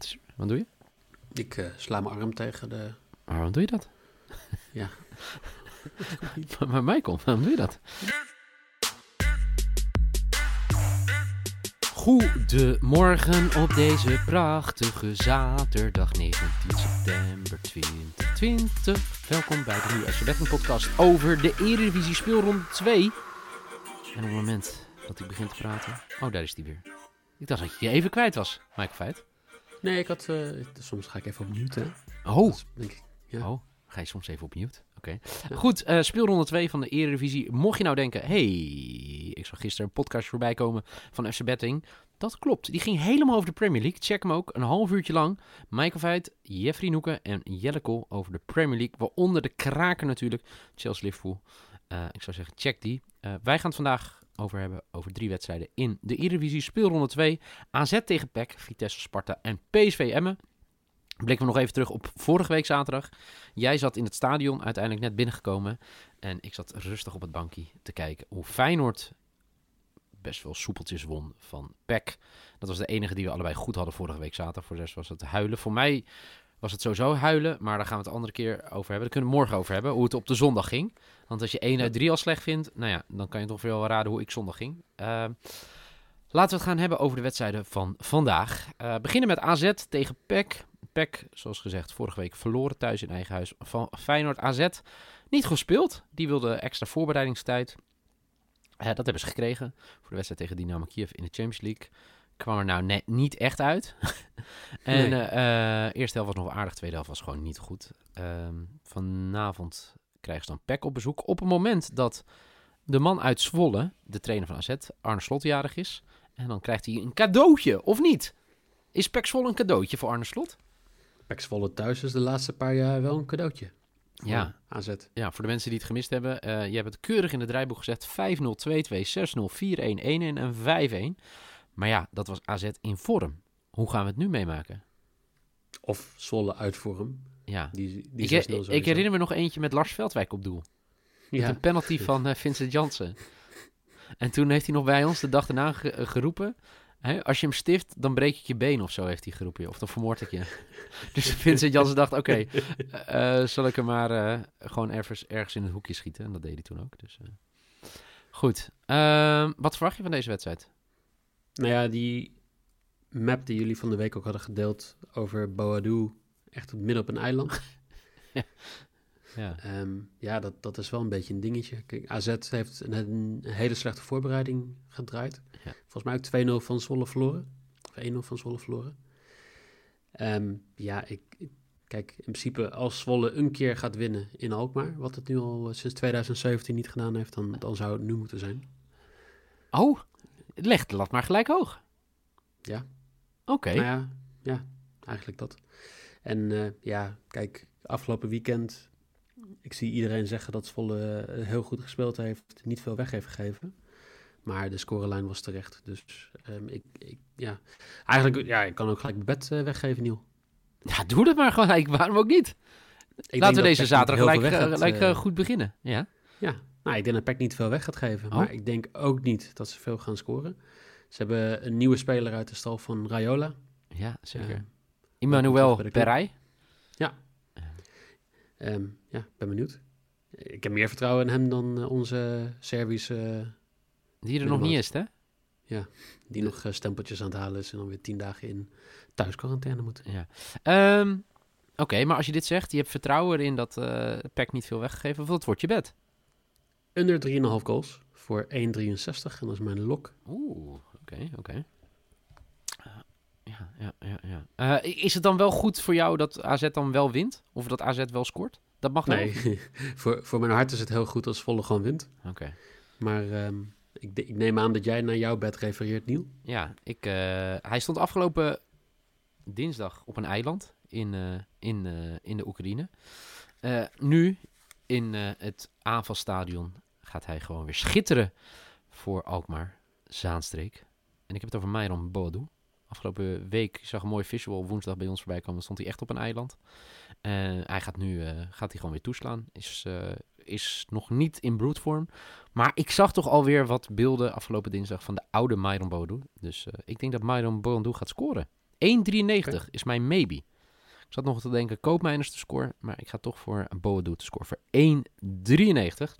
Wat, is, wat doe je? Ik uh, sla mijn arm tegen de... Maar waarom doe je dat? Ja. maar Michael, waarom doe je dat? Goedemorgen op deze prachtige zaterdag 19 september 2020. Welkom bij de nieuwe SC podcast over de Eredivisie speelronde 2. En op het moment dat ik begin te praten... Oh, daar is die weer. Ik dacht dat je je even kwijt was, Michael Feit. Nee, ik had... Uh, soms ga ik even op mute. Oh. denk ik, ja. Oh, ga je soms even op mute? Oké. Goed, uh, speelronde 2 van de Eredivisie. Mocht je nou denken, hey, ik zag gisteren een podcast voorbij komen van FC Betting. Dat klopt. Die ging helemaal over de Premier League. Check hem ook. Een half uurtje lang. Michael Veit, Jeffrey Noeken en Jelle Kool over de Premier League. Waaronder de kraker natuurlijk. Chelsea-Liverpool. Uh, ik zou zeggen, check die. Uh, wij gaan het vandaag over hebben. Over drie wedstrijden in de Eredivisie. Speelronde 2. AZ tegen PEC, Vitesse, Sparta en PSV Emmen. Blikken we nog even terug op vorige week zaterdag. Jij zat in het stadion, uiteindelijk net binnengekomen. En ik zat rustig op het bankje te kijken hoe Feyenoord best wel soepeltjes won van PEC. Dat was de enige die we allebei goed hadden vorige week zaterdag. Voor rest was het huilen. Voor mij was het sowieso huilen, maar daar gaan we het andere keer over hebben. Daar kunnen we morgen over hebben, hoe het op de zondag ging. Want als je 1 uit 3 al slecht vindt, nou ja, dan kan je toch wel raden hoe ik zondag ging. Uh, laten we het gaan hebben over de wedstrijden van vandaag. Uh, beginnen met AZ tegen PEC. PEC, zoals gezegd, vorige week verloren thuis in eigen huis van Feyenoord AZ. Niet gespeeld. Die wilde extra voorbereidingstijd. Uh, dat hebben ze gekregen voor de wedstrijd tegen Dynamo Kiev in de Champions League kwam er nou net niet echt uit. en nee. uh, eerste helft was nog aardig, tweede helft was gewoon niet goed. Uh, vanavond krijgen ze dan Peck op bezoek. Op het moment dat de man uit Zwolle, de trainer van AZ, Arne Slot, jarig is. En dan krijgt hij een cadeautje, of niet? Is Peck Zwolle een cadeautje voor Arne Slot? Peck Zwolle thuis is de laatste paar jaar wel een cadeautje. Ja. AZ. Ja, voor de mensen die het gemist hebben. Uh, je hebt het keurig in het draaiboek gezet. 5-0, 2-2, 6-0, 4-1, 1-1 en 5-1. Maar ja, dat was AZ in vorm. Hoe gaan we het nu meemaken? Of Zwolle uit vorm. Ja. Die, die ik, ik, ik, herinner me nog eentje met Lars Veldwijk op doel. Met ja. een penalty van uh, Vincent Jansen. En toen heeft hij nog bij ons de dag daarna ge geroepen... Als je hem stift, dan breek ik je been of zo, heeft hij geroepen. Of dan vermoord ik je. dus Vincent Jansen dacht, oké, okay, uh, zal ik hem maar uh, gewoon ergens, ergens in het hoekje schieten. En dat deed hij toen ook. Dus, goed. Ehm, wat verwacht je van deze wedstrijd? Nou ja, die map die jullie van de week ook hadden gedeeld over Boadu, echt midden op een eiland. ja, ja. Um, ja dat, dat is wel een beetje een dingetje. Kijk, AZ heeft een, een hele slechte voorbereiding gedraaid. Ja. Volgens mij ook 2-0 van Zwolle verloren. Of 1-0 van Zwolle verloren. Um, ja, ik, ik, kijk, in principe als Zwolle een keer gaat winnen in Alkmaar, wat het nu al sinds 2017 niet gedaan heeft, dan, dan zou het nu moeten zijn. Oh, Leg de lat maar gelijk hoog. Ja. Oké. Okay. Nou ja, ja, eigenlijk dat. En uh, ja, kijk, afgelopen weekend, ik zie iedereen zeggen dat Zwolle uh, heel goed gespeeld heeft, niet veel weg heeft gegeven. Maar de scorelijn was terecht. Dus um, ik, ik, ja, eigenlijk, ja, ik kan ook gelijk mijn bed uh, weggeven, Niel. Ja, doe dat maar gelijk. Waarom ook niet? Ik Laten we deze zaterdag gelijk, gelijk goed beginnen. Ja. Ja, nou, ik denk dat Peck niet veel weg gaat geven. Oh. Maar ik denk ook niet dat ze veel gaan scoren. Ze hebben een nieuwe speler uit de stal van Rayola. Ja, zeker. Uh, Emmanuel Perray. Ja. Um, ja, ben benieuwd. Ik heb meer vertrouwen in hem dan uh, onze Servische... die er nog niet is, hè? Ja, die de... nog uh, stempeltjes aan het halen is en dan weer tien dagen in thuisquarantaine moet. Ja. Um, Oké, okay, maar als je dit zegt, je hebt vertrouwen erin dat uh, Peck niet veel weggegeven, wat wordt je bed? Under 3,5 goals voor 1,63 en dat is mijn lok. Oeh, oké, okay, oké. Okay. Uh, ja, ja, ja. ja. Uh, is het dan wel goed voor jou dat AZ dan wel wint? Of dat AZ wel scoort? Dat mag Nee, voor, voor mijn hart is het heel goed als Volle gewoon wint. Oké. Okay. Maar um, ik, ik, neem aan dat jij naar jouw bed refereert, Niel. Ja, ik, uh, hij stond afgelopen dinsdag op een eiland in, in, in de Oekraïne. nu in het aanvalstadion gaat hij gewoon weer schitteren voor Alkmaar, Zaanstreek. En ik heb het over Myron Boadu. Afgelopen week ik zag een mooi visual woensdag bij ons voorbij komen. stond hij echt op een eiland. En hij gaat nu uh, gaat hij gewoon weer toeslaan. Is, uh, is nog niet in broedvorm. Maar ik zag toch alweer wat beelden afgelopen dinsdag van de oude Myron Boadu. Dus uh, ik denk dat Myron Boadu gaat scoren 1,93 is mijn maybe. Zat nog te denken Koopmeiners te scoren, maar ik ga toch voor Boadu te scoren voor 1,93.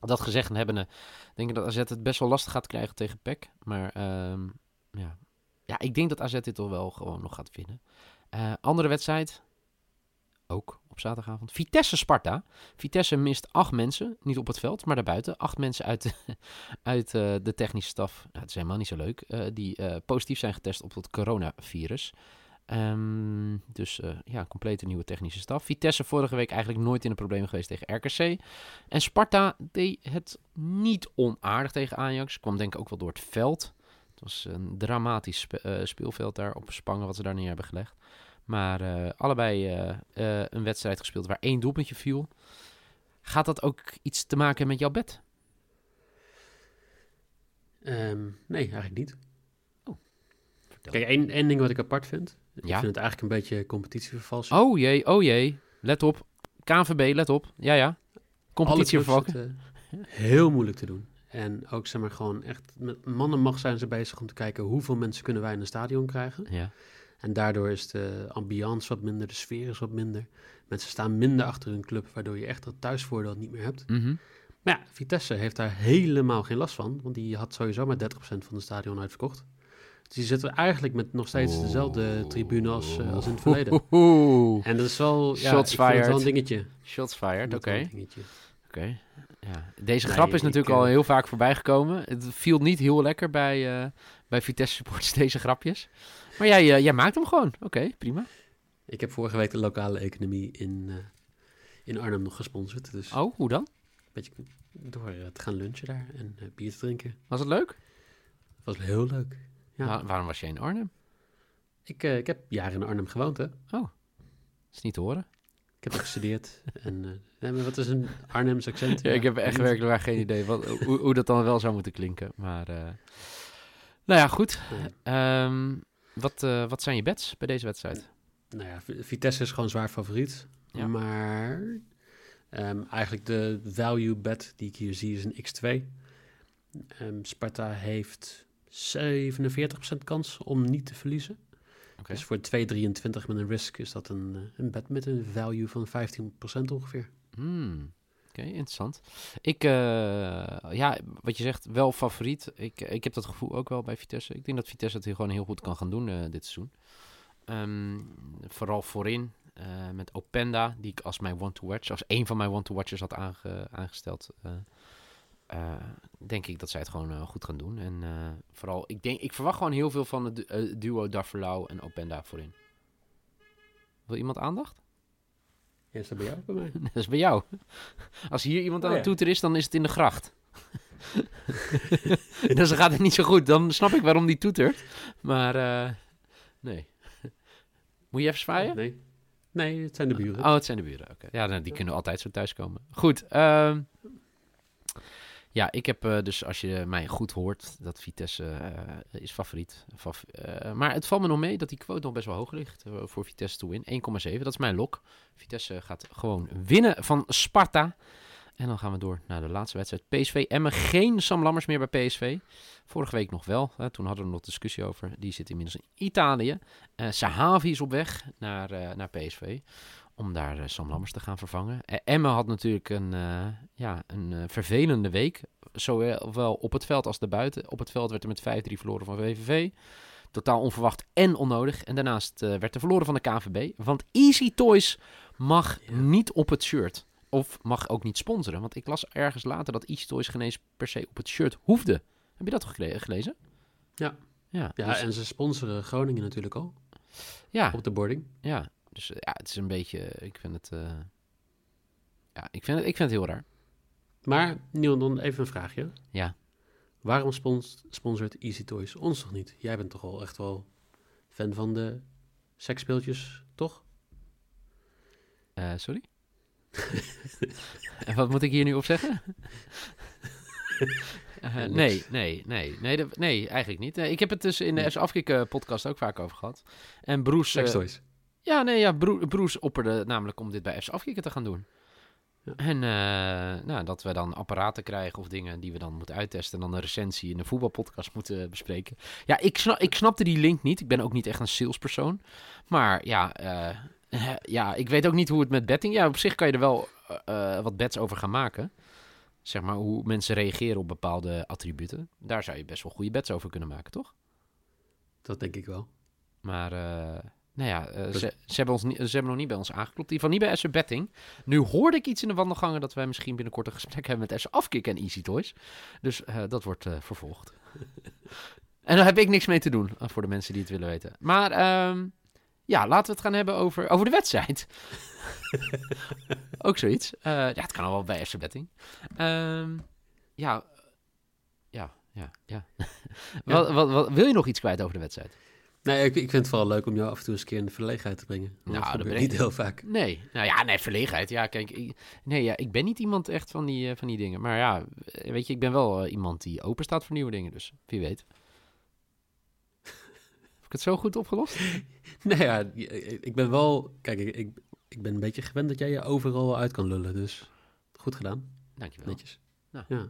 Dat gezegd hebbende, denk ik dat AZ het best wel lastig gaat krijgen tegen PEC. Maar ehm, ja. ja, ik denk dat AZ dit toch wel gewoon nog gaat winnen. Eh, andere wedstrijd, ook op zaterdagavond. Vitesse-Sparta. Vitesse mist acht mensen, niet op het veld, maar daarbuiten. Acht mensen uit, de, uit uh, de technische staf, nou, het is helemaal niet zo leuk, uh, die positief zijn getest op het coronavirus. Um, dus ja, een complete nieuwe technische staf. Vitesse vorige week eigenlijk nooit in de problemen geweest tegen RKC. En Sparta deed het niet onaardig tegen Ajax. Kwam denk ik ook wel door het veld. Het was een dramatisch spe speelveld daar op Spangen wat ze daar neer hebben gelegd. Maar uh, allebei uh, uh, een wedstrijd gespeeld waar één doelpuntje viel. Gaat dat ook iets te maken met jouw bed? Um, nee, eigenlijk niet. Kijk, één, één ding wat ik apart vind. Ik Ja? vind het eigenlijk een beetje competitievervalsing. Oh jee, oh jee. Let op. KNVB, let op. Ja, ja. Competitie Alle clubs vervalken. zitten heel moeilijk te doen. En ook zeg maar gewoon echt met man en macht zijn ze bezig om te kijken hoeveel mensen kunnen wij in een stadion krijgen. Ja. En daardoor is de ambiance wat minder, de sfeer is wat minder. Mensen staan minder achter hun club, waardoor je echt dat thuisvoordeel niet meer hebt. Mhm. Maar ja, Vitesse heeft daar helemaal geen last van, want die had sowieso maar 30% van de stadion uitverkocht. Die zitten eigenlijk met nog steeds dezelfde tribune als, eh, als in het verleden. En dat is wel, ja, Shots ik vind het wel fired. een dingetje. Shots fired, oké. het. Oké. Ja. Deze Nee, grap is natuurlijk eh, al heel vaak voorbij gekomen. Het viel niet heel lekker bij, eh, bij Vitesse supporters, deze grapjes. Maar jij, jij maakt hem gewoon. Oké, prima. Ik heb vorige week de lokale economie in, in Arnhem nog gesponsord. Dus Oh, hoe dan? beetje door te gaan lunchen daar en bier te drinken. Was het leuk? Dat was heel leuk. Ja. Waar- waarom was jij in Arnhem? Ik, eh, ik heb jaren in Arnhem gewoond, hè. Dat is niet te horen. Ik heb er gestudeerd. en, eh, nee, maar wat is een Arnhems accent? Ja, ik heb echt werkelijk waar geen idee wat, hoe, hoe dat dan wel zou moeten klinken. Maar, eh, nou ja, goed. Ehm, wat, wat zijn je bets bij deze wedstrijd? Nou ja, Vitesse is gewoon zwaar favoriet. Ja. Maar ehm, eigenlijk de value bet die ik hier zie is een x2. Ehm, Sparta heeft 47% kans om niet te verliezen. Dus voor 2,23 met een risk is dat een, eh, een bet met een value van 15% ongeveer. Hmm, Oké, interessant. Ik, eh, ja, wat je zegt, wel favoriet. Ik, ik heb dat gevoel ook wel bij Vitesse. Ik denk dat Vitesse het hier gewoon heel goed kan gaan doen eh, dit seizoen. Ehm, vooral voorin, eh, met Openda, die ik als mijn one-to-watch, als een van mijn one-to-watchers had aange- aangesteld. Eh, denk ik dat zij het gewoon eh, goed gaan doen. En eh, vooral, ik, denk, ik verwacht gewoon heel veel van het du- duo Darverlau en Openda voorin. Wil iemand aandacht? Ja, is dat bij jou of bij mij? Dat is bij jou. Als hier iemand aan Oh, het ja. toeter is, dan is het in de gracht. dus dan gaat het niet zo goed. Dan snap ik waarom die toetert. Maar nee. Moet je even zwaaien? Nee. Nee, het zijn de buren. Oh, het zijn de buren. Oké. Ja, nou, die kunnen altijd zo thuiskomen. Goed. ehm, ja, ik heb dus, als je mij goed hoort, dat Vitesse eh, is favoriet. Fav- eh, maar het valt me nog mee dat die quote nog best wel hoog ligt eh, voor Vitesse to win. 1,7, dat is mijn lok. Vitesse gaat gewoon winnen van Sparta. En dan gaan we door naar de laatste wedstrijd. PSV Emmen. Geen Sam Lammers meer bij PSV. Vorige week nog wel. Toen hadden we nog discussie over. Die zit inmiddels in Italië. Eh Sahavi is op weg naar, eh, naar PSV. Om daar eh, Sam Lammers te gaan vervangen. Eh, Emmen had natuurlijk een, eh, ja, een eh, vervelende week. Zowel op het veld als daarbuiten. Op het veld werd er met 5-3 verloren van VVV. Totaal onverwacht en onnodig. En daarnaast werd er verloren van de KVB. Want Easy Toys mag Ja. niet op het shirt. Of mag ook niet sponsoren. Want ik las ergens later dat Easy Toys geen eens per se op het shirt hoefde. Heb je dat gele- gelezen? Ja. Ja, Ja, dus- en ze sponsoren Groningen natuurlijk al ja, op de boarding. ja. Dus eh, ja, het is een beetje... Ik vind het... eh, ja, ik vind het, ik vind het heel raar. Maar, Niel, dan even een vraagje. Ja. Waarom spons sponsort Easy Toys ons toch niet? Jij bent toch al echt wel fan van de seksspeeltjes, toch? Eh, sorry? en wat moet ik hier nu op zeggen? Nee, nee, nee, nee, nee, eigenlijk niet. Ik heb het dus in de Nee. S Afkik eh, podcast ook vaak over gehad. En Broes... Sekstoys. Ja, nee, ja, Broes opperde namelijk om dit bij S Afkikken te gaan doen. Ja. En eh, nou, dat we dan apparaten krijgen of dingen die we dan moeten uittesten. En dan een recensie in de voetbalpodcast moeten bespreken. Ja, ik, snap, ik snapte die link niet. Ik ben ook niet echt een salespersoon. Maar ja, eh, ja, ik weet ook niet hoe het met betting... Ja, op zich kan je er wel eh, wat bets over gaan maken. Zeg maar hoe mensen reageren op bepaalde attributen. Daar zou je best wel goede bets over kunnen maken, toch? Dat denk ik wel. Maar nou ja, eh, Dus- ze, ze, hebben ons niet, ze hebben nog niet bij ons aangeklopt. In ieder geval niet bij SC Betting. Nu hoorde ik iets in de wandelgangen dat wij misschien binnenkort een gesprek hebben met SC Afkik en Easy Toys. Dus eh, dat wordt eh, vervolgd. en daar heb ik niks mee te doen, voor de mensen die het willen weten. Maar ehm, ja, laten we het gaan hebben over, over de wedstrijd. Ook zoiets. Ja, het kan al wel bij SC Betting. Ehm, ja, ja, ja, ja. wat, wat, wat, wil je nog iets kwijt over de wedstrijd? Nee, ik, ik vind het vooral leuk om jou af en toe eens een keer in de verlegenheid te brengen. Nou, dat dat gebeurt ben ik- niet heel vaak. Nee, nou ja, nee, verlegenheid. Ja, kijk, ik, nee, ja, ik ben niet iemand echt van die, eh, van die dingen. Maar ja, eh, weet je, ik ben wel eh, iemand die open staat voor nieuwe dingen. Dus wie weet. Heb ik het zo goed opgelost? Nee, ja, ik ben wel... Kijk, ik, ik, ik ben een beetje gewend dat jij je overal uit kan lullen. Dus goed gedaan. Dankjewel. Netjes. Nou. Ja.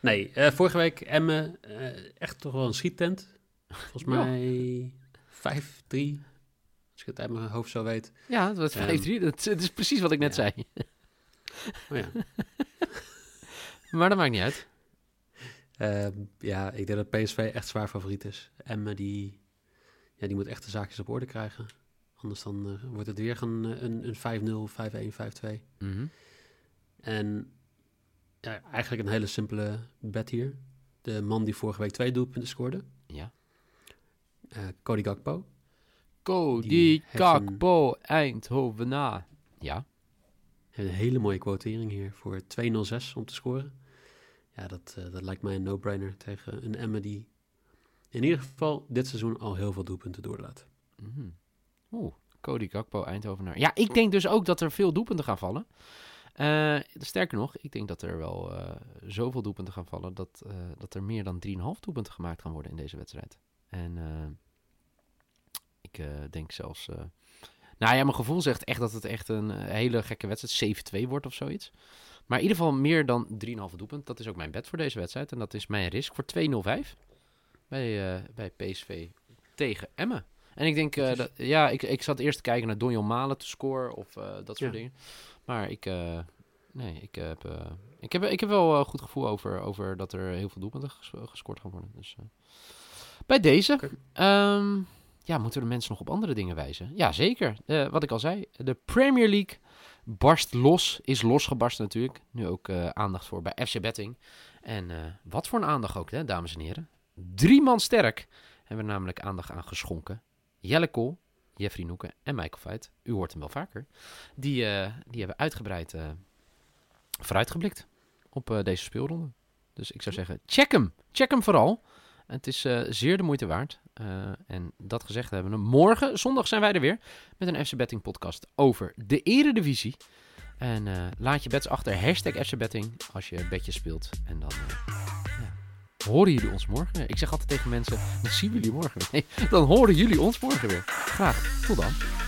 Nee, eh, vorige week Emmen, eh, echt toch wel een schiettent. Volgens mij 5-3, als ik het uit mijn hoofd zo weet. Ja, het was Ehm. 5-3. Dat, dat is precies wat ik net zei. Oh ja. Maar dat maakt niet uit. Ehm, ja, ik denk dat PSV echt zwaar favoriet is. Emmen, die, ja, die moet echt de zaakjes op orde krijgen. Anders dan eh, wordt het weer een, een, een 5-0, 5-1, 5-2. Mhm. En ja, eigenlijk een hele simpele bet hier. De man die vorige week twee doelpunten scoorde, Ja. Eh, Cody Gakpo. Cody heeft een-. Ja. Een hele mooie quotering hier voor 2-0-6 om te scoren. Ja, dat, eh, dat lijkt mij een no-brainer tegen een Emmen die in ieder geval dit seizoen al heel veel doelpunten doorlaat. Mhm. Oeh, Cody Gakpo, Eindhovenaar. Ja, ik denk dus ook dat er veel doelpunten gaan vallen. Eh, sterker nog, ik denk dat er wel zoveel doelpunten gaan vallen... Dat, dat er meer dan 3,5 doelpunten gemaakt gaan worden in deze wedstrijd. En eh, ik eh, denk zelfs... eh, nou ja, mijn gevoel zegt echt dat het echt een hele gekke wedstrijd 7-2 wordt of zoiets. Maar in ieder geval meer dan 3,5 doelpunt. Dat is ook mijn bet voor deze wedstrijd. En dat is mijn risk voor 2-0-5 bij, bij PSV tegen Emmen. En ik denk, Dat ja, ik, ik zat eerst te kijken naar Donjon Malen te scoren of dat soort Ja. dingen. Maar ik, nee, ik heb, ik heb, ik heb wel een goed gevoel over, over dat er heel veel doelpunten ges- gescoord gaan worden. Dus, bij deze, ehm, ja, moeten we de mensen nog op andere dingen wijzen? Ja, zeker. Eh, wat ik al zei, de Premier League barst los, is losgebarst natuurlijk. Nu ook eh, aandacht voor bij FC Betting. En eh, wat voor een aandacht ook, hè, dames en heren. Drie man sterk hebben we namelijk aandacht aan geschonken. Jelle Kool, Jeffrey Noeken en Michael Veit. U hoort hem wel vaker. Die, die hebben uitgebreid vooruitgeblikt op deze speelronde. Dus ik zou zeggen, check hem. Check hem vooral. Het is eh, zeer de moeite waard. Eh, en dat gezegd hebben we. Morgen, zondag, zijn wij er weer met een FC Betting podcast over de Eredivisie. En eh, laat je bets achter. Hashtag FC Betting als je betjes speelt. En dan ja, horen jullie ons morgen. Ik zeg altijd tegen mensen, dan zien we jullie morgen. Nee, dan horen jullie ons morgen weer. Graag. Tot dan.